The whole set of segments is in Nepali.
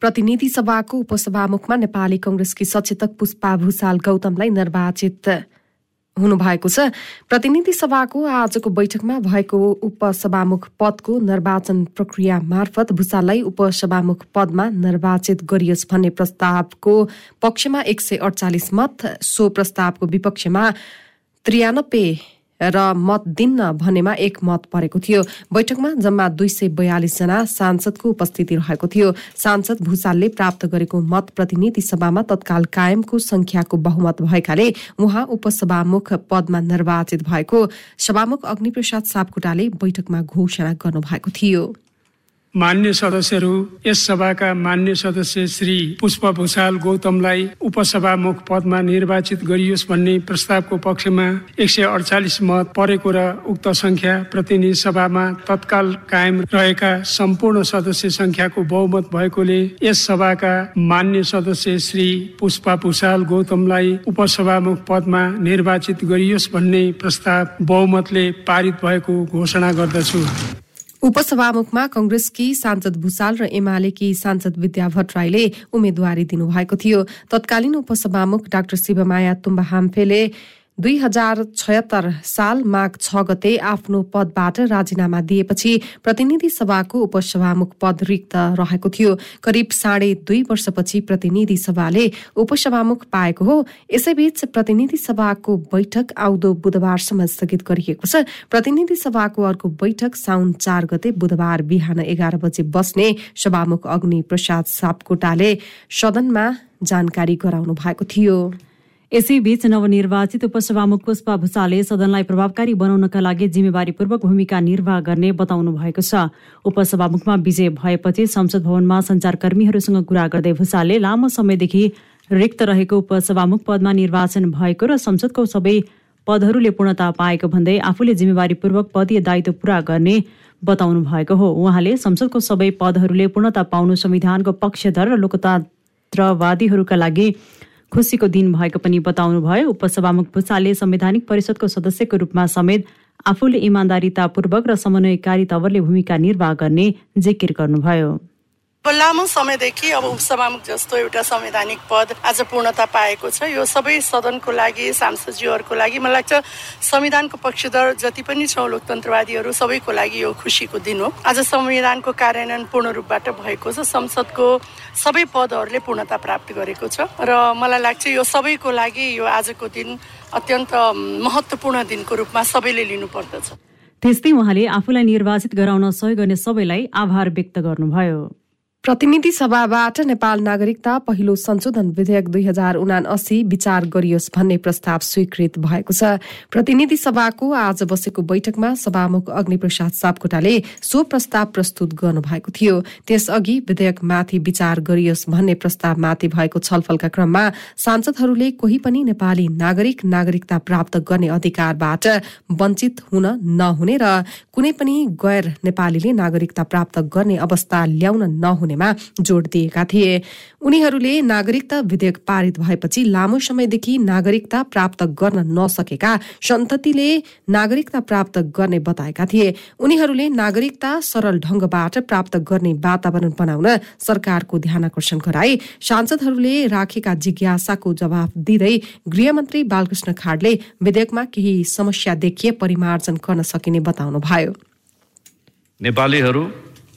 प्रतिनिधि सभाको उपसभामुखमा नेपाली कंग्रेसकी सचेतक पुष्पा भूषाल गौतमलाई निर्वाचित हुनुभएको छ। प्रतिनिधि सभाको आजको बैठकमा भएको उपसभामुख पदको निर्वाचन प्रक्रिया मार्फत भूषाललाई उपसभामुख पदमा निर्वाचित गरियोस् भन्ने प्रस्तावको पक्षमा एक सय अडचालिस मत सो प्रस्तावको विपक्षमा त्रियानब्बे र मत दिन्न भनेमा एक मत परेको थियो। बैठकमा जम्मा दुई सय बयालिस जना सांसदको उपस्थिति रहेको थियो। सांसद भूषालले प्राप्त गरेको मत प्रतिनिधि सभामा तत्काल कायमको संख्याको बहुमत भएकाले उहाँ उपसभामुख पदमा निर्वाचित भएको। सभामुख अग्निप्रसाद सापकोटाले बैठकमा घोषणा गर्नुभएको थियो। मान्य सदस्यहरू यस सभाका मान्य सदस्य श्री पुष्प भूषाल गौतमलाई उपसभामुख पदमा निर्वाचित गरियोस् भन्ने प्रस्तावको पक्षमा एक सय अडचालिस मत परेको र उक्त संख्या प्रतिनिधि सभामा तत्काल कायम रहेका सम्पूर्ण सदस्य संख्याको बहुमत भएकोले यस सभाका मान्य सदस्य श्री पुष्पा भूषाल गौतमलाई उपसभामुख पदमा निर्वाचित गरियोस् भन्ने प्रस्ताव बहुमतले पारित भएको घोषणा गर्दछु। उपसभामुखमा कंग्रेसकी सांसद भूषाल र एमालेकी सांसद विद्या भट्टराईले उम्मेद्वारी दिनुभएको थियो। तत्कालीन उपसभामुख डाक्टर शिवमाया तुम्बा हाम्फेले दुई हजार छयत्तर साल माघ छ गते आफ्नो पदबाट राजीनामा दिएपछि प्रतिनिधि सभाको उपसभामुख पद रिक्त रहेको थियो। करिब साढे दुई वर्षपछि प्रतिनिधि सभाले उपसभामुख पाएको हो। यसैबीच प्रतिनिधि सभाको बैठक आउँदो बुधबारसम्म स्थगित गरिएको छ। प्रतिनिधि सभाको अर्को बैठक साउन चार गते बुधबार बिहान एघार बजे बस्ने सभामुख अग्नि प्रसाद सापकोटाले सदनमा जानकारी गराउनु भएको थियो। यसैबीच नवनिर्वाचित उपसभामुख पुष्पा भूषालले सदनलाई प्रभावकारी बनाउनका लागि जिम्मेवारीपूर्वक भूमिका निर्वाह गर्ने बताउनु भएको छ। उपसभामुखमा विजय भएपछि संसद भवनमा संचारकर्मीहरूसँग कुरा गर्दै भूषालले लामो समयदेखि रिक्त रहेको उपसभामुख पदमा निर्वाचन भएको र संसदको सबै पदहरूले पूर्णता पाएको भन्दै आफूले जिम्मेवारीपूर्वक पदीय दायित्व पूरा गर्ने बताउनु भएको हो। उहाँले संसदको सबै पदहरूले पूर्णता पाउनु संविधानको पक्षधर र लोकतन्त्रवादीहरूका लागि खुसीको दिन भएको पनि बताउनुभयो। उपसभामुख भूषालले संवैधानिक परिषदको सदस्यको रूपमा समेत आफूले इमान्दारितापूर्वक र समन्वयकारी तवरले भूमिका निर्वाह गर्ने जिकिर गर्नुभयो। लामो समयदेखि अब उपसभामुख जस्तो एउटा संवैधानिक पद आज पूर्णता पाएको छ। यो सबै सदनको लागि सांसदज्यूहरूको लागि मलाई लाग्छ संविधानको पक्षधर जति पनि छौँ लोकतन्त्रवादीहरू सबैको लागि यो खुसीको दिन हो। आज संविधानको कार्यान्वयन पूर्ण रूपबाट भएको छ। संसदको सबै पदहरूले पूर्णता प्राप्त गरेको छ र मलाई लाग्छ यो सबैको लागि यो आजको दिन अत्यन्त महत्त्वपूर्ण दिनको रूपमा सबैले लिनुपर्दछ। त्यस्तै उहाँले आफूलाई निर्वाचित गराउन सहयोग गर्ने सबैलाई आभार व्यक्त गर्नुभयो। प्रतिनिधि सभाबाट नेपाल नागरिकता पहिलो संशोधन विधेयक दुई हजार उना अस्सी विचार गरियोस् भन्ने प्रस्ताव स्वीकृत भएको छ। प्रतिनिधि सभाको आज बसेको बैठकमा सभामुख अग्निप्रसाद सापकोटाले सो प्रस्ताव प्रस्तुत गर्नुभएको थियो। त्यसअघि विधेयकमाथि विचार गरियोस् भन्ने प्रस्तावमाथि भएको छलफलका क्रममा सांसदहरूले कोही पनि नेपाली नागरिक नागरिकता प्राप्त गर्ने अधिकारबाट वञ्चित हुन नहुने र कुनै पनि गैर नेपालीले नागरिकता प्राप्त गर्ने अवस्था ल्याउन नहुने हुनेमा जोड दिएका थिए। उनीहरूले नागरिकता विधेयक पारित भएपछि लामो समयदेखि नागरिकता प्राप्त गर्न नसकेका सन्ततिले नागरिकता प्राप्त गर्ने बताएका थिए। उनीहरूले नागरिकता सरल ढंगबाट प्राप्त गर्ने वातावरण बनाउन सरकारको ध्यान आकर्षण गराए। सांसदहरूले राखेका जिज्ञासाको जवाब दिँदै गृहमन्त्री बालकृष्ण खाडले विधेयकमा केही समस्या देखिए परिमार्जन गर्न सकिने बताउनु भयो नेपालीहरू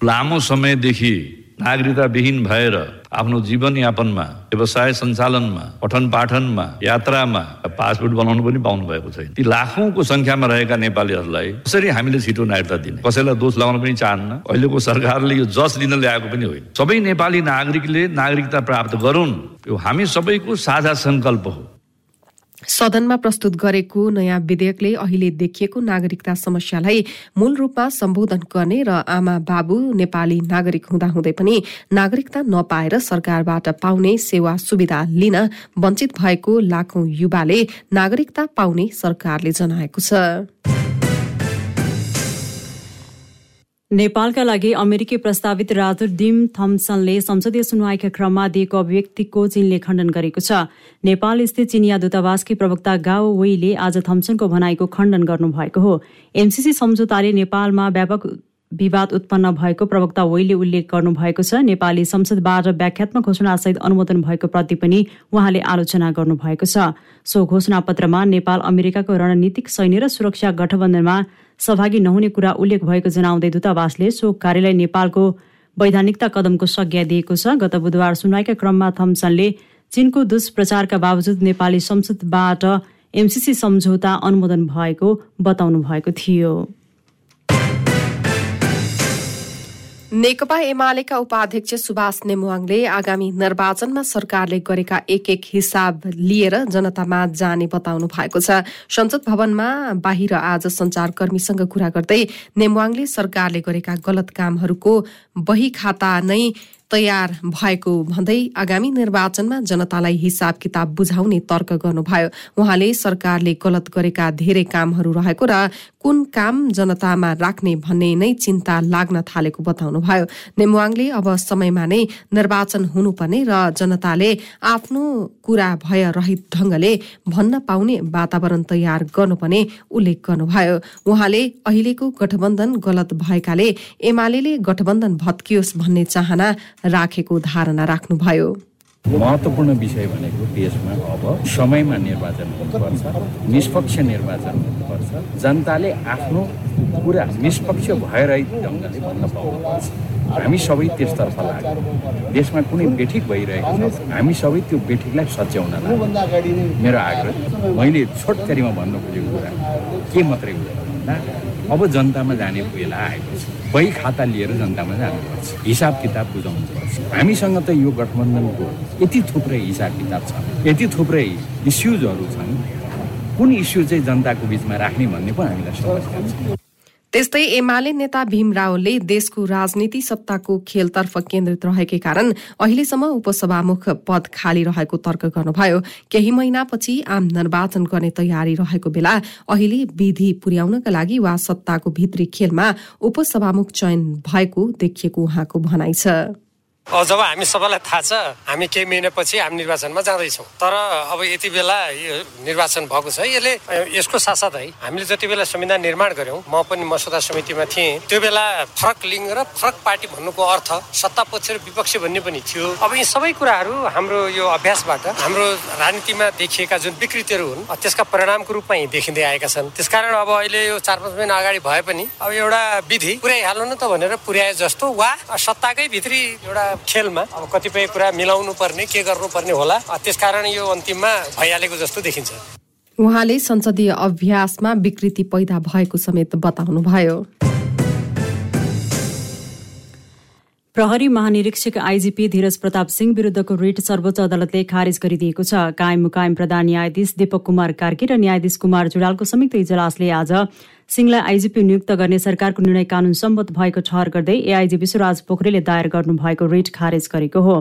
लामो समयदेखि नागरिकता विहीन भएर आफ्नो जीवनयापनमा व्यवसाय सञ्चालनमा पठन पाठनमा यात्रामा पासपोर्ट बनाउनु पनि पाउनु भएको छैन। ती लाखौंको संख्यामा रहेका नेपालीहरूलाई कसरी हामीले छिटो नागरिकता दिने? कसैलाई दोष लगाउन पनि चाहन्न। अहिलेको सरकारले यो जस दिन ल्याएको पनि होइन। सबै नेपाली नागरिकले नागरिकता प्राप्त गरून्। यो हामी सबैको साझा सङ्कल्प हो। सदनमा प्रस्तुत गरेको नयाँ विधेयकले अहिले देखिएको नागरिकता समस्यालाई मूल रूपमा सम्बोधन गर्ने र आमा बाबु नेपाली नागरिक हुँदाहुँदै पनि नागरिकता नपाएर सरकारबाट पाउने सेवा सुविधा लिन वञ्चित भएको लाखौं युवाले नागरिकता पाउने सरकारले जनाएको छ। नेपालका लागि अमेरिकी प्रस्तावित राजदूत डिम थम्सनले संसदीय सुनवाईका क्रममा दिएको अभिव्यक्तिको चीनले खण्डन गरेको छ। नेपाल स्थित चिनिया दूतावासकी प्रवक्ता गाओ वेले आज थम्सनको भनाइको खण्डन गर्नुभएको हो। एमसिसी सम्झौताले नेपालमा व्यापक विवाद उत्पन्न भएको प्रवक्ता वैले उल्लेख गर्नुभएको छ। नेपाली संसदबाट व्याख्यात्मक घोषणासहित अनुमोदन भएको प्रति पनि उहाँले आलोचना गर्नुभएको छ। सो घोषणापत्रमा नेपाल अमेरिकाको रणनीतिक सैन्य र सुरक्षा गठबन्धनमा सहभागी नहुने कुरा उल्लेख भएको जनाउँदै दूतावासले सो कार्यलाई नेपालको वैधानिकता कदमको संज्ञा दिएको छ। गत बुधबार सुनवाईका क्रममा थम्सनले चीनको दुष्प्रचारका बावजुद नेपाली संसदबाट एमसिसी सम्झौता अनुमोदन भएको बताउनु भएको थियो। नेकपा एमालेका उपाध्यक्ष सुभाष नेमुवाङले आगामी निर्वाचनमा सरकारले गरेका एक एक हिसाब लिएर जनतामा जाने बताउनु भएको छ। संसद भवनमा बाहिर आज संचारकर्मीसँग कुरा गर्दै नेमुवाङले सरकारले गरेका गलत कामहरूको बही खाता नै तयार भएको भन्दै आगामी निर्वाचनमा जनतालाई हिसाब किताब बुझाउने तर्क गर्नुभयो। उहाँले सरकारले गलत गरेका धेरै कामहरू रहेको र कुन काम जनतामा राख्ने भन्ने नै चिन्ता लाग्न थालेको बताउनुभयो। नेमुवाङले अब समयमा नै निर्वाचन हुनुपर्ने र जनताले आफ्नो कुरा भय रहित ढंगले भन्न पाउने वातावरण तयार गर्नुपर्ने उल्लेख गर्नुभयो। उहाँले अहिलेको गठबन्धन गलत भएकाले एमाले गठबन्धन भत्कियोस् भन्ने चाहना राखेको धारणा राख्नुभयो। महत्त्वपूर्ण विषय भनेको देशमा अब समयमा निर्वाचन हुनुपर्छ निष्पक्ष निर्वाचन हुनुपर्छ। जनताले आफ्नो कुरा निष्पक्ष भएर ढङ्गले भन्न पाउनुपर्छ। हामी सबै त्यसतर्फ लाग्यो। देशमा कुनै बेठिक भइरहेको छ। हामी सबै त्यो बेठिकलाई सच्याउन लाग्यो। मेरो आग्रह मैले छोटकरीमा भन्नु खोजेको कुरा के मात्रै हो भन्दा अब जनतामा जाने बेला आएको छ। बही खाता लिएर जनतामा जानुपर्छ हिसाब किताब बुझाउनुपर्छ हामीसँग त यो गठबन्धनको यति थुप्रै हिसाब किताब छ यति थुप्रै इस्युजहरू छन्। कुन इस्यु चाहिँ जनताको बिचमा राख्ने भन्ने पनि हामीलाई समस्या छ त्यस्तै एमाले नेता भीम रावलले देशको राजनीति सत्ताको खेलतर्फ केन्द्रित रहेकै कारण अहिलेसम्म उपसभामुख पद खाली रहेको तर्क गर्नुभयो। केही महिनापछि आम निर्वाचन गर्ने तयारी रहेको बेला अहिले विधि पुर्याउनका लागि वा सत्ताको भित्री खेलमा उपसभामुख चयन भएको देखिएको उहाँको भनाइ छ। जब हामी सबैलाई थाहा छ हामी केही महिनापछि आम निर्वाचनमा जाँदैछौँ। तर अब यति बेला यो निर्वाचन भएको छ यसले यसको साथसाथै हामीले जति बेला संविधान निर्माण गऱ्यौँ म पनि मसौदा समितिमा थिएँ त्यो बेला फरक लिङ्ग र फरक पार्टी भन्नुको अर्थ सत्ता पक्ष र विपक्ष भन्ने पनि थियो। अब यी सबै कुराहरू हाम्रो यो अभ्यासबाट हाम्रो राजनीतिमा देखिएका जुन विकृतिहरू हुन् त्यसका परिणामको रूपमा यी देखिँदै आएका छन्। त्यसकारण अब अहिले यो चार पाँच महिना अगाडि भए पनि अब एउटा विधि पुर्याइहाल्नु न त भनेर पुर्याए जस्तो वा सत्ताकै भित्री एउटा खेलमा अब कतिपय कुरा मिलाउनु पर्ने के गर्नुपर्ने होला। त्यसकारण यो अन्तिममा भइहालेको जस्तो देखिन्छ। उहाँले संसदीय अभ्यासमा विकृति पैदा भएको समेत बताउनुभयो। प्रहरी महानिरीक्षक आइजिपी धीरज प्रताप सिंह विरूद्धको रिट सर्वोच्च अदालतले खारेज गरिदिएको छ। कायम मुकायम प्रधान न्यायाधीश दीपक कुमार कार्की र न्यायाधीश कुमार जुडालको संयुक्त इजलासले आज सिंहलाई आइजिपी नियुक्त गर्ने सरकारको निर्णय कानून सम्मत भएको ठहर गर्दै एआइजी विश्वराज पोखरेलले दायर गर्नुभएको रिट खारेज गरेको हो।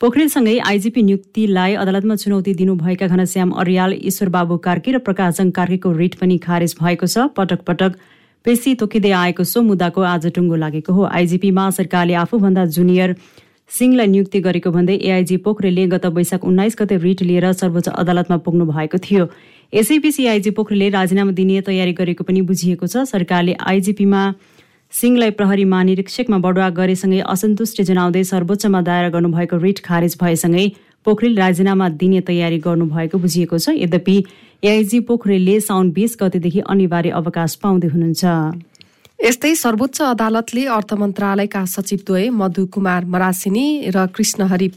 पोखरेलसँगै आइजिपी नियुक्तिलाई अदालतमा चुनौती दिनुभएका घनश्याम अरियाल ईश्वरबाबु कार्की र प्रकाशजङ कार्कीको रिट पनि खारेज भएको छ। पटक पटक पेशी तोकिँदै आएको सो मुद्दाको आज टुङ्गो लागेको हो। आइजिपीमा सरकारले आफूभन्दा जुनियर सिंहलाई नियुक्ति गरेको भन्दै एआइजी पोखरेलले गत वैशाख उन्नाइस गते रिट लिएर सर्वोच्च अदालतमा पुग्नु भएको थियो। यसैबीच आइजी पोखरेलले राजीनामा दिने तयारी गरेको पनि बुझिएको छ। सरकारले आइजिपीमा सिंहलाई प्रहरी महानिरीक्षकमा बढुवा गरेसँगै असन्तुष्टि जनाउँदै सर्वोच्चमा दायर गर्नुभएको रिट खारेज भएसँगै पोखरेल राजीनामा दिने तयारी गर्नुभएको बुझिएको छ। यद्यपि एआइजी पोखरेलले साउन बिस गतेदेखि अनिवार्य अवकाश पाउँदै हुनुहुन्छ। यस्तै सर्वोच्च अदालतले अर्थ मन्त्रालयका सचिवद्वय मधु कुमार मरासिनी र कृष्णहरि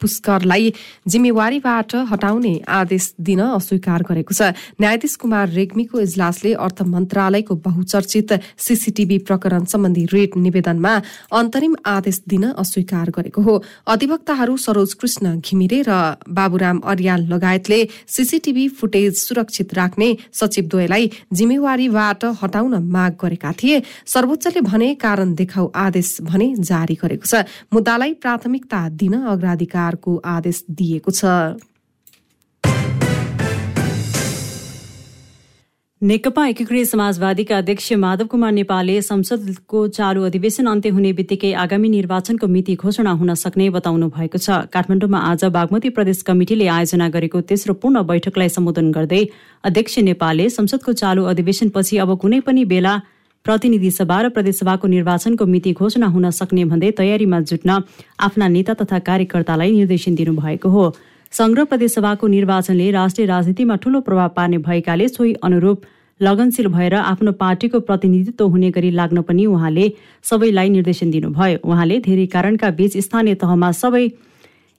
पुष्करलाई जिम्मेवारीबाट हटाउने आदेश दिन अस्वीकार गरेको छ। न्यायाधीश कुमार रेग्मीको इजलासले अर्थ मन्त्रालयको बहुचर्चित सीसीटीभी प्रकरण सम्बन्धी रेट निवेदनमा अन्तरिम आदेश दिन अस्वीकार गरेको हो। अधिवक्ताहरू सरोज कृष्ण घिमिरे र बाबुराम अर्याल लगायतले सीसीटीभी फुटेज सुरक्षित राख्ने सचिवद्वयलाई जिम्मेवारीबाट हटाउन माग गरेका थिए। थिए सर्वोच्चले भने कारण देखाउ आदेश भने जारी गरेको छ। मुद्दालाई प्राथमिकता दिन अग्राधिकारको आदेश दिएको छ। नेकपा एकीकृत समाजवादीका अध्यक्ष माधव कुमार नेपालले संसदको चालु अधिवेशन अन्त्य हुने बित्तिकै आगामी निर्वाचनको मिति घोषणा हुन सक्ने बताउनु भएको छ। काठमाडौँमा आज बागमती प्रदेश कमिटिले आयोजना गरेको तेस्रो पूर्ण बैठकलाई सम्बोधन गर्दै अध्यक्ष नेपालले संसदको चालु अधिवेशनपछि अब कुनै पनि बेला प्रतिनिधि सभा र प्रदेशसभाको निर्वाचनको मिति घोषणा हुन सक्ने भन्दै तयारीमा जुट्न आफ्ना नेता तथा कार्यकर्तालाई निर्देशन दिनुभएको हो। संघ प्रदेशसभाको निर्वाचनले राष्ट्रिय राजनीतिमा ठूलो प्रभाव पार्ने भएकाले सोही अनुरूप लगनशील भएर आफ्नो पार्टीको प्रतिनिधित्व हुने गरी लाग्न पनि उहाँले सबैलाई निर्देशन दिनुभयो। उहाँले धेरै कारणका बीच स्थानीय तहमा सबै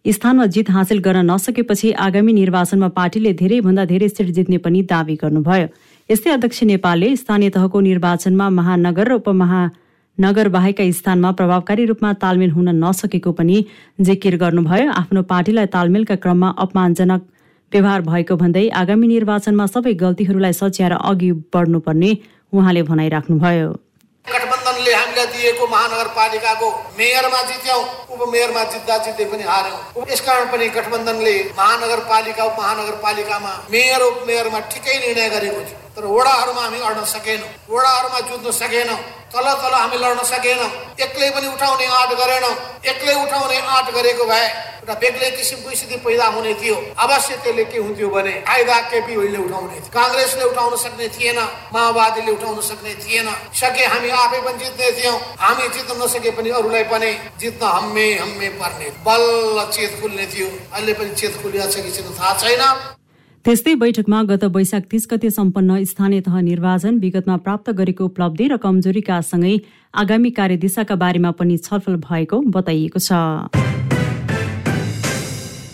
स्थानमा जित हासिल गर्न नसकेपछि आगामी निर्वाचनमा पार्टीले धेरैभन्दा धेरै सिट जित्ने पनि दावी गर्नुभयो। यस्तै अध्यक्ष नेपालले स्थानीय तहको निर्वाचनमा महानगर र उपमहानगर बाहेकका स्थानमा प्रभावकारी रूपमा तालमेल हुन नसकेको पनि जिकिर गर्नुभयो। आफ्नो पार्टीलाई तालमेलका क्रममा अपमानजनक व्यवहार भएको भन्दै आगामी निर्वाचनमा सबै गल्तीहरूलाई सच्याएर अघि बढ्नुपर्ने उहाँले भनाइराख्नुभयो। गठबन्धनले हामीलाई दिएको महानगरपालिकाको मेयरमा जित्यौँ उपमेयरमा जित्दा जित्दै पनि हार्यौँ। यसकारण पनि गठबन्धनले महानगरपालिका उपमहानगरपालिकामा मेयर उपमेयरमा ठिकै निर्णय गरेको थियो। तर वडाहरूमा हामी अड्न सकेनौँ। वडाहरूमा जुत्न सकेनौँ। तल तल हामी लड्न सकेनौँ। एक्लै पनि उठाउने आँट गरेनौँ। एक्लै उठाउने आँट गरेको भए एउटा बेग्लै किसिमको स्थिति पैदा हुने थियो। अवश्य त्यसले के हुन्थ्यो भने फाइदा केपी ओलीले उठाउने थियो। काङ्ग्रेसले उठाउन सक्ने थिएन। माओवादीले उठाउन सक्ने थिएन। सके हामी आफै पनि जित्ने थियौँ। हामी जित्न नसके पनि अरूलाई पनि जित्न हम्मे हम्मे पर्ने बल्ल चेत खुल्ने थियो। अहिले पनि चेत खुलिया छ कि छैन थाहा छैन। त्यस्तै बैठकमा गत वैशाख तीस गते सम्पन्न स्थानीय तह निर्वाचन विगतमा प्राप्त गरेको उपलब्धि र कमजोरीका सँगै आगामी कार्यदिशाका बारेमा पनि छलफल भएको बताइएको छ।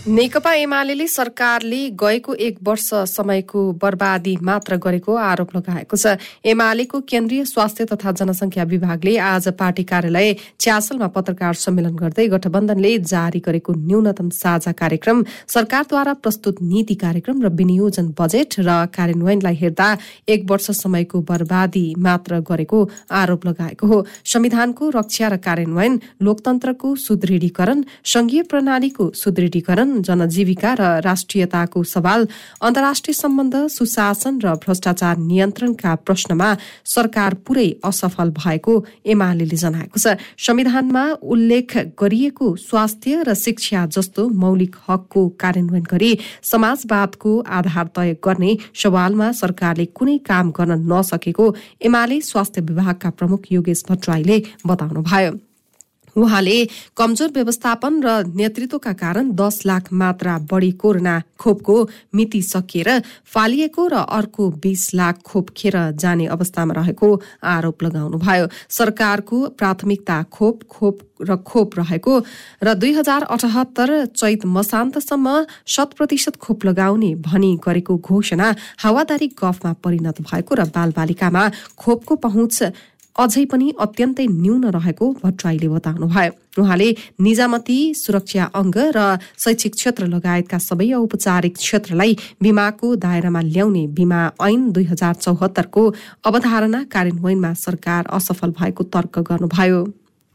नेकपा एमाले सरकारले गएको एक वर्ष समयको बर्बादी मात्र गरेको आरोप लगाएको छ। एमालेको केन्द्रीय स्वास्थ्य तथा जनसंख्या विभागले आज पार्टी कार्यालय च्यासलमा पत्रकार सम्मेलन गर्दै गठबन्धनले जारी गरेको न्यूनतम साझा कार्यक्रम सरकारद्वारा प्रस्तुत नीति कार्यक्रम र विनियोजन बजेट र कार्यान्वयनलाई हेर्दा एक वर्ष समयको बर्बादी मात्र गरेको आरोप लगाएको हो। संविधानको रक्षा र कार्यान्वयन लोकतन्त्रको सुदृढीकरण संघीय प्रणालीको सुदृढीकरण जनजीविका र राष्ट्रियताको सवाल अन्तर्राष्ट्रिय सम्बन्ध सुशासन र भ्रष्टाचार नियन्त्रणका प्रश्नमा सरकार पुरै असफल भएको एमाले जनाएको छ। संविधानमा उल्लेख गरिएको स्वास्थ्य र शिक्षा जस्तो मौलिक हकको कार्यान्वयन गरी समाजवादको आधार तय गर्ने सवालमा सरकारले कुनै काम गर्न नसकेको एमाले स्वास्थ्य विभागका प्रमुख योगेश भट्टराईले बताउनुभयो। उहाँले कमजोर व्यवस्थापन र नेतृत्वका कारण दस लाख मात्रा बढी कोरोना खोपको मिति सकिएर फालिएको र अर्को बीस लाख खोप खेर जाने अवस्थामा रहेको आरोप लगाउनुभयो। सरकारको प्राथमिकता खोप खोप र खोप रहेको र दुई हजार अठहत्तर चैत मसान्तसम्म शत प्रतिशत खोप लगाउने भनी गरेको घोषणा हावादारी गफमा परिणत भएको र बालबालिकामा खोपको पहुँच अझै पनि अत्यन्तै न्यून रहेको भट्टराईले बताउनुभयो। उहाँले निजामती सुरक्षा अङ्ग र शैक्षिक क्षेत्र लगायतका सबै औपचारिक क्षेत्रलाई बिमाको दायरामा ल्याउने बिमा ऐन दुई हजार चौहत्तरको अवधारणा कार्यान्वयनमा सरकार असफल भएको तर्क गर्नुभयो।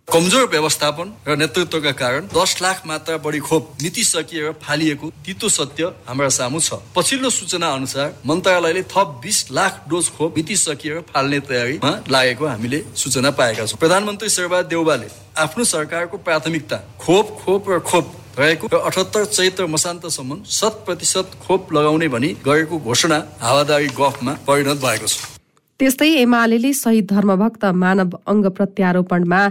कमजोर व्यवस्थापन र नेतृत्वका कारण दस लाख मात्रा बढी खोप नीति सकिएर फालिएको तितो सत्य हाम्रा सामु छ। पछिल्लो सूचना अनुसार मन्त्रालयले थप बिस लाख डोज खोप नीति सकिएर फाल्ने तयारीमा लागेको हामीले सूचना पाएका छौँ। प्रधानमन्त्री शेरबहादुर देउबाले आफ्नो सरकारको प्राथमिकता खोप खोप र खोप रहेको र अठहत्तर चैत्र मसान्तसम्म शत प्रतिशत खोप लगाउने भनी गरेको घोषणा हावादारी गफमा परिणत भएको छ। त्यस्तै एमाले शहीद धर्मभक्त मानव अङ्ग प्रत्यारोपणमा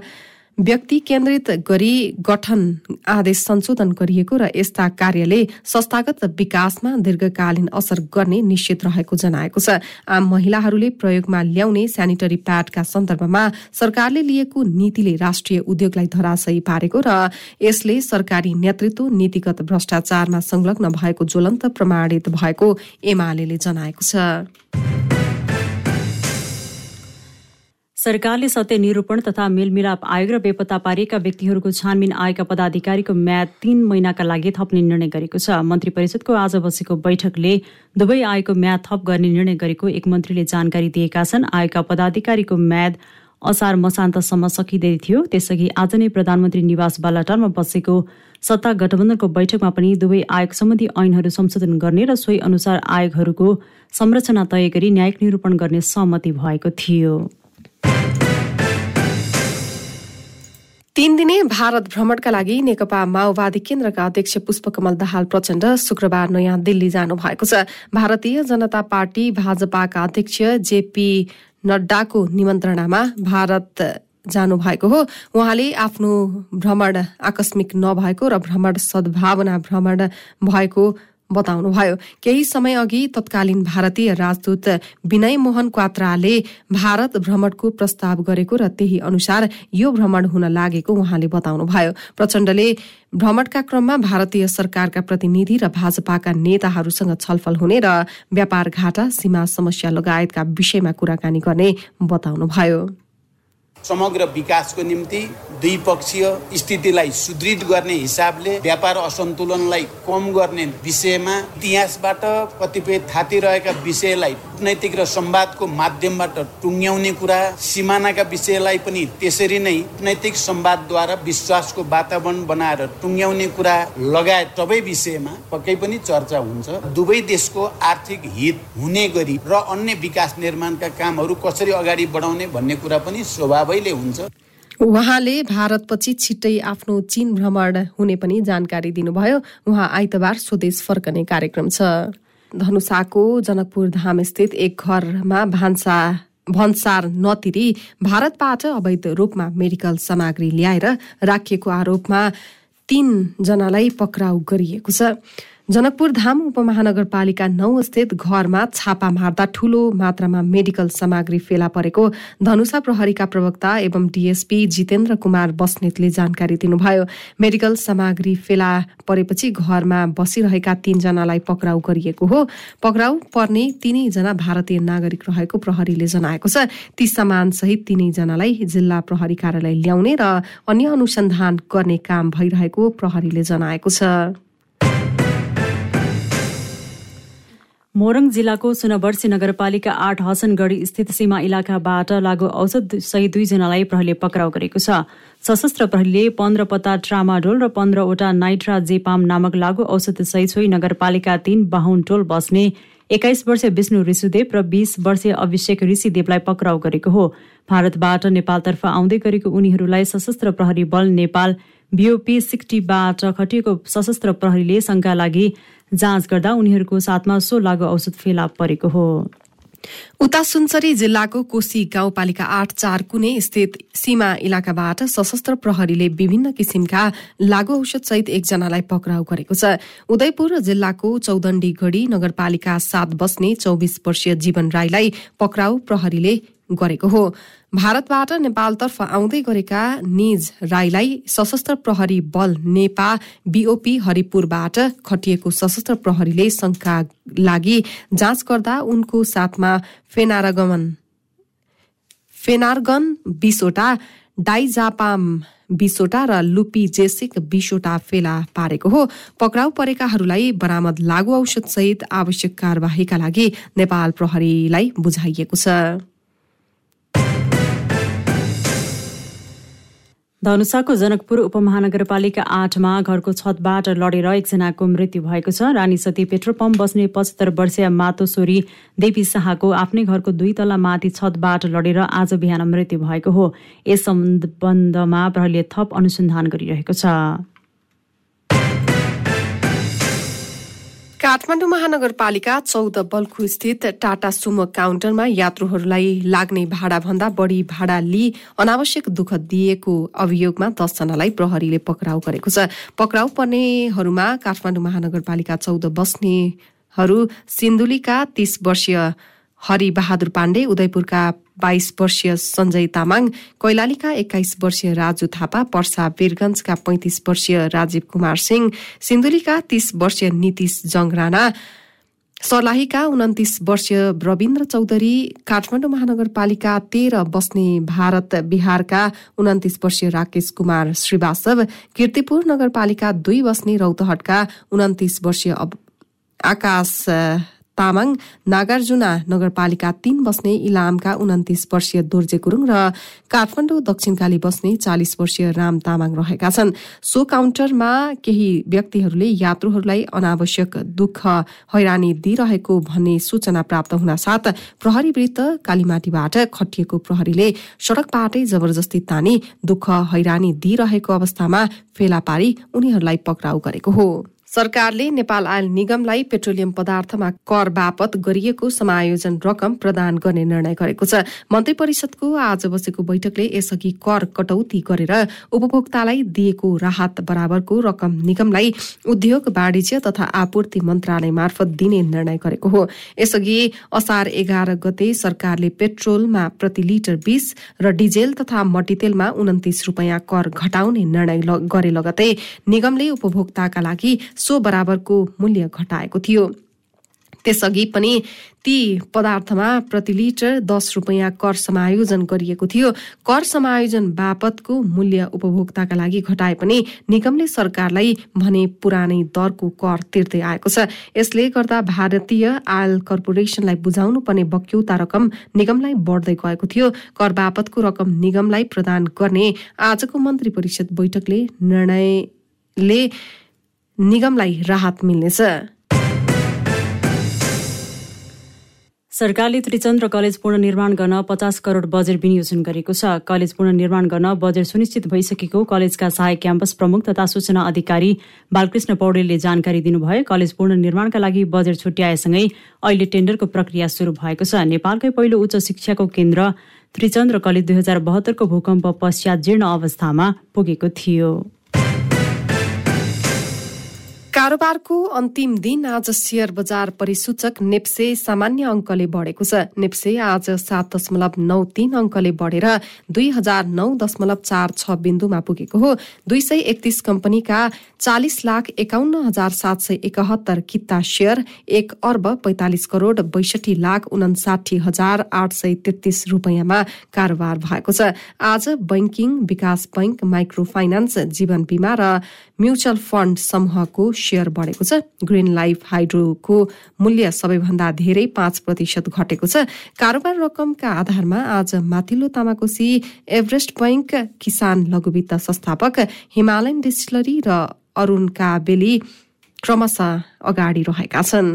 व्यक्ति केन्द्रित गरी गठन आदेश संशोधन गरिएको र यस्ता कार्यले संस्थागत विकासमा दीर्घकालीन असर गर्ने निश्चित रहेको जनाएको छ। आम महिलाहरूले प्रयोगमा ल्याउने सेनिटरी प्याडका सन्दर्भमा सरकारले लिएको नीतिले राष्ट्रिय उद्योगलाई धराशयी पारेको र यसले सरकारी नेतृत्व नीतिगत भ्रष्टाचारमा संलग्न भएको ज्वलन्त प्रमाणित भएको एमाले जनाएको छ। सरकारले सत्य निरूपण तथा मेलमिलाप आयोग र बेपत्ता पारिएका व्यक्तिहरूको छानबिन आएका पदाधिकारीको म्याद तीन महिनाका लागि थप्ने निर्णय गरेको छ। मन्त्री परिषदको आज बसेको बैठकले दुवै आयोगको म्याद थप गर्ने निर्णय गरेको एक मन्त्रीले जानकारी दिएका छन्। आयोगका पदाधिकारीको म्याद असार मसान्तसम्म सकिँदै थियो। त्यसअघि आज नै प्रधानमन्त्री निवास बालाटारमा बसेको सत्ता गठबन्धनको बैठकमा पनि दुवै आयोग सम्बन्धी ऐनहरू संशोधन गर्ने र सोही अनुसार आयोगहरूको संरचना तय गरी न्यायिक निरूपण गर्ने सहमति भएको थियो। तीन दिने भारत भ्रमणका लागि नेकपा माओवादी केन्द्रका अध्यक्ष पुष्पकमल दाहाल प्रचण्ड शुक्रबार नयाँ दिल्ली जानु भएको छ। भारतीय जनता पार्टी भाजपाका अध्यक्ष जेपी नड्डाको निमन्त्रणामा भारत जानु भएको हो। उहाँले आफ्नो भ्रमण आकस्मिक नभएको र भ्रमण सद्भावना भ्रमण भएको बताउनुभयो। केही समय अघि तत्कालीन भारतीय राजदूत विनय मोहन क्वात्राले भारत भ्रमणको प्रस्ताव गरेको र त्यही अनुसार यो भ्रमण हुन लागेको उहाँले बताउनुभयो। प्रचण्डले भ्रमणका क्रममा भारतीय सरकारका प्रतिनिधि र भाजपाका नेताहरूसँग छलफल हुने र व्यापार घाटा सीमा समस्या लगायतका विषयमा कुराकानी गर्ने बताउनुभयो। समग्र विकासको निम्ति द्विपक्षीय स्थितिलाई सुदृढ गर्ने हिसाबले व्यापार असन्तुलनलाई कम गर्ने विषयमा इतिहासबाट कतिपय थाती रहेका विषयलाई कूटनैतिक र संवादको माध्यमबाट टुङ्ग्याउने कुरा सिमानाका विषयलाई पनि त्यसरी नै कूटनैतिक संवादद्वारा विश्वासको वातावरण बनाएर टुङ्ग्याउने कुरा लगायत सबै विषयमा पक्कै पनि चर्चा हुन्छ। दुवै देशको आर्थिक हित हुने गरी र अन्य विकास निर्माणका कामहरू कसरी अगाडि बढाउने भन्ने कुरा पनि स्वभावैले हुन्छ। उहाँले भारतपछि छिट्टै आफ्नो चीन भ्रमण हुने पनि जानकारी दिनुभयो। उहाँ आइतबार स्वदेश फर्कने कार्यक्रम छ। धनुषाको जनकपुर धाम स्थित एक घरमा भान्सा भन्सार नतिरी भारतबाट अवैध रूपमा मेडिकल सामग्री ल्याएर राखिएको आरोपमा तीनजनालाई पक्राउ गरिएको छ। जनकपुर धाम उपमहानगरपालिका नौ स्थित घरमा छापा मार्दा ठूलो मात्रामा मेडिकल सामग्री फेला परेको धनुषा प्रहरीका प्रवक्ता एवं डीएसपी जितेन्द्र कुमार बस्नेतले जानकारी दिनुभयो। मेडिकल सामग्री फेला परेपछि घरमा बसिरहेका तीनजनालाई पक्राउ गरिएको हो। पक्राउ पर्ने तीनैजना भारतीय नागरिक रहेको प्रहरीले जनाएको छ। ती सामान सहित तीनैजनालाई जिल्ला प्रहरी कार्यालय ल्याउने र अन्य अनुसन्धान गर्ने काम भइरहेको प्रहरीले जनाएको छ। मोरङ जिल्लाको सुनवर्सी नगरपालिका आठ हसनगढी स्थित सीमा इलाकाबाट लागु औषध सहित दुईजनालाई प्रहरीले पक्राउ गरेको छ। सशस्त्र प्रहरीले पन्ध्र पत्ता ट्रामाडोल र पन्ध्रवटा नाइट्रा जेपाम नामक लागु औषध सहित सोही नगरपालिका तीन बाहुन टोल बस्ने एक्काइस वर्षीय विष्णु ऋषुदेव र बीस वर्षीय अभिषेक ऋषिदेवलाई पक्राउ गरेको हो। भारतबाट नेपालतर्फ आउँदै गरेको उनीहरूलाई सशस्त्र प्रहरी बल नेपाल बिओपी सिक्टीबाट खटिएको सशस्त्र प्रहरीले शङ्का लागि जाँच गर्दा उनीहरूको साथमा सो लागु औषध फेला परेको हो। उता सुनसरी जिल्लाको कोशी गाउँपालिका आठ चार कुने स्थित सीमा इलाकाबाट सशस्त्र प्रहरीले विभिन्न किसिमका लागु औषध सहित एकजनालाई पक्राउ गरेको छ। उदयपुर जिल्लाको चौदण्डी गढी नगरपालिका सात बस्ने चौबिस वर्षीय जीवन राईलाई पक्राउ प्रहरीले गरेको हो। भारतबाट नेपालतर्फ आउँदै गरेका निज राईलाई सशस्त्र प्रहरी बल नेपा बीओपी हरिपुरबाट खटिएको सशस्त्र प्रहरीले शंका लागि जाँच गर्दा उनको साथमा फेनारगमन फेनारगन बिसवटा डाइजापाम बिसवटा र लुपी जेसिक बिसवटा फेला पारेको हो। पक्राउ परेकाहरूलाई बरामद लागु औषध सहित आवश्यक कार्यवाहीका लागि नेपाल प्रहरीलाई बुझाइएको छ। धनुषाको जनकपुर उपमहानगरपालिका आठमा घरको छतबाट लडेर एकजनाको मृत्यु भएको छ। रानी सती पेट्रोल पम्प बस्ने पचहत्तर वर्षीय मातोश्वरी देवी शाहको आफ्नै घरको दुई तला माथि छतबाट लडेर आज बिहान मृत्यु भएको हो। यस सम्बन्धमा प्रहरीले थप अनुसन्धान गरिरहेको छ। काठमाडौँ महानगरपालिका चौध बल्खु स्थित टाटा सुमो काउन्टरमा यात्रुहरूलाई लाग्ने भाडा भन्दा बढ़ी भाडा लिई अनावश्यक दुःख दिएको अभियोगमा दसजनालाई प्रहरीले पक्राउ गरेको छ। पक्राउ पर्नेहरूमा काठमाडौँ महानगरपालिका चौध बस्नेहरू सिन्धुलीका तीस वर्षीय हरि बहादुर पाण्डे उदयपुरका बाइस वर्षीय सञ्जय तामाङ कैलालीका एक्काइस वर्षीय राजु थापा पर्सा वीरगंजका पैंतिस वर्षीय राजीव कुमार सिंह सिन्धुलीका तीस वर्षीय नीतिश जङ राणा सर्लाहीका उन्तिस वर्षीय रविन्द्र चौधरी काठमाडौँ महानगरपालिका तेह्र बस्ने भारत बिहारका उन्तिस वर्षीय राकेश कुमार श्रीवास्तव किर्तिपुर नगरपालिका दुई बस्ने रौतहटका उन्तिस वर्षीय आकाश तामाङ नागार्जुना नगरपालिका तीन बस्ने इलामका उन्तिस वर्षीय दोर्जे गुरूङ र काठमाडौँ दक्षिणकाली बस्ने चालिस वर्षीय राम तामाङ रहेका छन्। सो काउन्टरमा केही व्यक्तिहरूले यात्रुहरूलाई अनावश्यक दुःख हैरानी दिइरहेको भन्ने सूचना प्राप्त हुन साथ प्रहरी वृत्त कालीमाटीबाट खटिएको प्रहरीले सड़कबाटै जबरजस्ती तानी दुःख हैरानी दिइरहेको अवस्थामा फेला पारी उनीहरूलाई पक्राउ गरेको हो। सरकारले नेपाल आयल निगमलाई पेट्रोलियम पदार्थमा कर बापत गरिएको समायोजन रकम प्रदान गर्ने निर्णय गरेको छ। मन्त्री परिषदको आज बसेको बैठकले यसअघि कर कटौती गरेर उपभोक्तालाई दिएको राहत बराबरको रकम निगमलाई उद्योग वाणिज्य तथा आपूर्ति मन्त्रालय मार्फत दिने निर्णय गरेको हो। यसअघि असार एघार गते सरकारले पेट्रोलमा प्रति लिटर बीस र डिजेल तथा मट्टीतेलमा उन्तिस रूपियाँ कर घटाउने निर्णय गरे लगतै निगमले उपभोक्ताका लागि सो बराबरको मूल्य घटाएको थियो। त्यसअघि पनि ती पदार्थमा प्रति लिटर दस रुपियाँ कर समायोजन गरिएको थियो। कर समायोजन बापतको मूल्य उपभोक्ताका लागि घटाए पनि निगमले सरकारलाई भने पुरानै दरको कर तिर्दै आएको छ। यसले गर्दा भारतीय आयल कर्पोरेसनलाई बुझाउनु पर्ने बक्यौता रकम निगमलाई बढ्दै गएको थियो। कर बापतको रकम निगमलाई प्रदान गर्ने आजको मन्त्री परिषद बैठकले निर्णयले निगमलाई राहत मिल्नेछ। सरकारले त्रिचन्द्र कलेज पुनर्निर्माण गर्न पचास करोड बजेट विनियोजन गरेको छ। कलेज पुनर्निर्माण गर्न बजेट सुनिश्चित भइसकेको कलेजका सहायक क्याम्पस प्रमुख तथा सूचना अधिकारी बालकृष्ण पौडेलले जानकारी दिनुभयो कलेज पुनर्निर्माणका लागि बजेट छुट्याएसँगै अहिले टेन्डरको प्रक्रिया शुरू भएको छ। नेपालकै पहिलो उच्च शिक्षाको केन्द्र त्रिचन्द्र कलेज दुई हजार बहत्तरको भूकम्प पश्चात जीर्ण अवस्थामा पुगेको थियो। कारोबारको अन्तिम दिन आज शेयर बजार परिसूचक नेप्से सामान्य अङ्कले बढेको छ। नेप्से आज सात दशमलव नौ तीन अङ्कले बढेर दुई हजार नौ दशमलव चार छ बिन्दुमा पुगेको हो। दुई सय एकतीस कम्पनीका चालिस लाख एकाउन्न हजार सात सय एकहत्तर किता शेयर एक अर्ब पैंतालिस करोड़ बैसठी लाख उनासाठी हजार आठ सय तेत्तीस रूपियाँमा कारोबार भएको छ। आज बैंकिङ विकास बैंक माइक्रो फाइनान्स जीवन बीमा र म्युचुअल फण्ड समूहको सेयर बढेको छ। ग्रिन लाइफ हाइड्रोको मूल्य सबैभन्दा धेरै पाँच प्रतिशत घटेको छ। कारोबार रकमका आधारमा आज माथिल्लो तामाकोसी एभरेस्ट बैंक किसान लघुवित्त संस्थापक हिमालयन डिस्टिलरी र अरूण काबेली क्रमशः अगाडि रहेका छन्।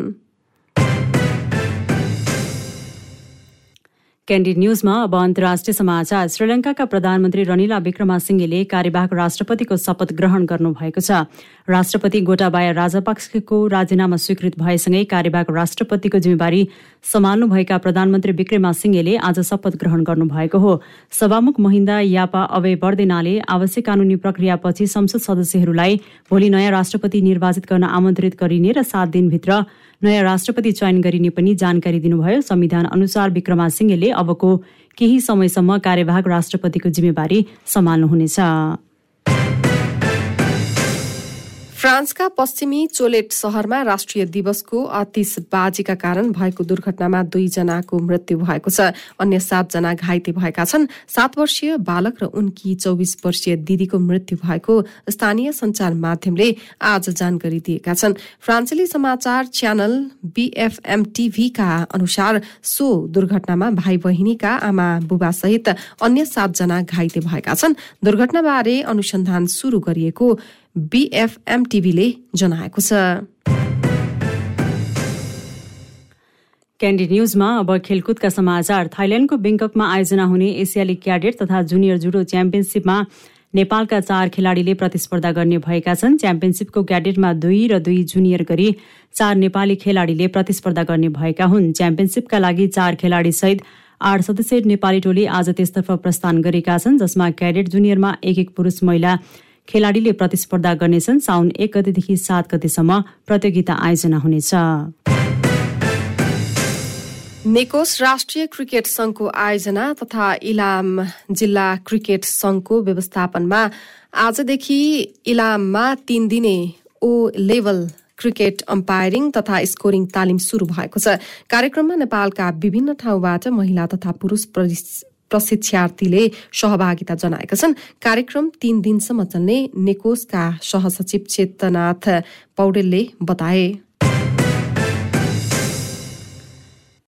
क्यान्डिड न्यूजमा अब अन्तर्राष्ट्रिय समाचार। श्रीलंकाका प्रधानमन्त्री रनिला विक्रमासिंहेले कार्यवाहक राष्ट्रपतिको शपथ ग्रहण गर्नुभएको छ। राष्ट्रपति गोटाबाया राजापाक्सेको राजीनामा स्वीकृत भएसँगै कार्यवाहक राष्ट्रपतिको जिम्मेवारी सम्हाल्नुभएका प्रधानमन्त्री विक्रमासिंहेले आज शपथ ग्रहण गर्नुभएको हो। सभामुख महिन्दा यापा अवय वर्देनाले आवश्यक कानूनी प्रक्रियापछि संसद सदस्यहरूलाई भोलि नयाँ राष्ट्रपति निर्वाचित गर्न आमन्त्रित गरिने र सात दिनभित्र नयाँ राष्ट्रपति चयन गरिने पनि जानकारी दिनुभयो। संविधान अनुसार विक्रमासिंहेले अबको केही समयसम्म कार्यवाहक राष्ट्रपतिको जिम्मेवारी सम्हाल्नुहुनेछ। फ्रान्सका पश्चिमी चोलेट शहरमा राष्ट्रिय दिवसको आतिशबाजीका कारण भएको दुर्घटनामा दुईजनाको मृत्यु भएको छ। अन्य सातजना घाइते भएका छन्। सात वर्षीय बालक र उनकी चौबिस वर्षीय दिदीको मृत्यु भएको स्थानीय संचार माध्यमले आज जानकारी दिएका छन्। फ्रान्सेली समाचार च्यानल बीएफएम टीभीका अनुसार सो दुर्घटनामा भाइ बहिनीका आमा बुबा सहित अन्य सातजना घाइते भएका छन्। दुर्घटनाबारे अनुसन्धान शुरू गरिएको बीएफएम टिभीले जनाएको छ। क्यान्डी न्यूजमा अब खेलकुदका समाचार। थाइल्याण्डको बेङ्ककमा आयोजना हुने एसियाली क्याडेट तथा जुनियर जुडो च्याम्पियनसिपमा नेपालका चार खेलाडीले प्रतिस्पर्धा गर्ने भएका छन्। च्याम्पियनसिपको क्याडेटमा दुई र दुई जुनियर गरी चार नेपाली खेलाडीले प्रतिस्पर्धा गर्ने भएका हुन्। च्याम्पियनसिपका लागि चार खेलाडी सहित आठ सदस्य नेपाली टोली आज त्यसतर्फ प्रस्थान गरेका छन् जसमा क्याडेट जुनियरमा एक एक पुरुष महिला खेलाडीले प्रतिस्पर्धा गर्नेछन् साउन एक गतेदेखि सात गतेसम्म प्रतियोगिता आयोजना हुनेछ। नेकोस राष्ट्रिय क्रिकेट संघको आयोजना तथा इलाम जिल्ला क्रिकेट संघको व्यवस्थापनमा आजदेखि इलाममा तीन दिने ओ लेभल क्रिकेट अम्पायरिङ तथा स्कोरिङ तालिम शुरू भएको छ। कार्यक्रममा नेपालका विभिन्न ठाउँबाट महिला तथा पुरूष प्रशिक्षार्थीले सहभागिता जनाएका छन्। कार्यक्रम तीन दिनसम्म चल्ने नेकोसका सहसचिव चेतनाथ पौडेलले बताए।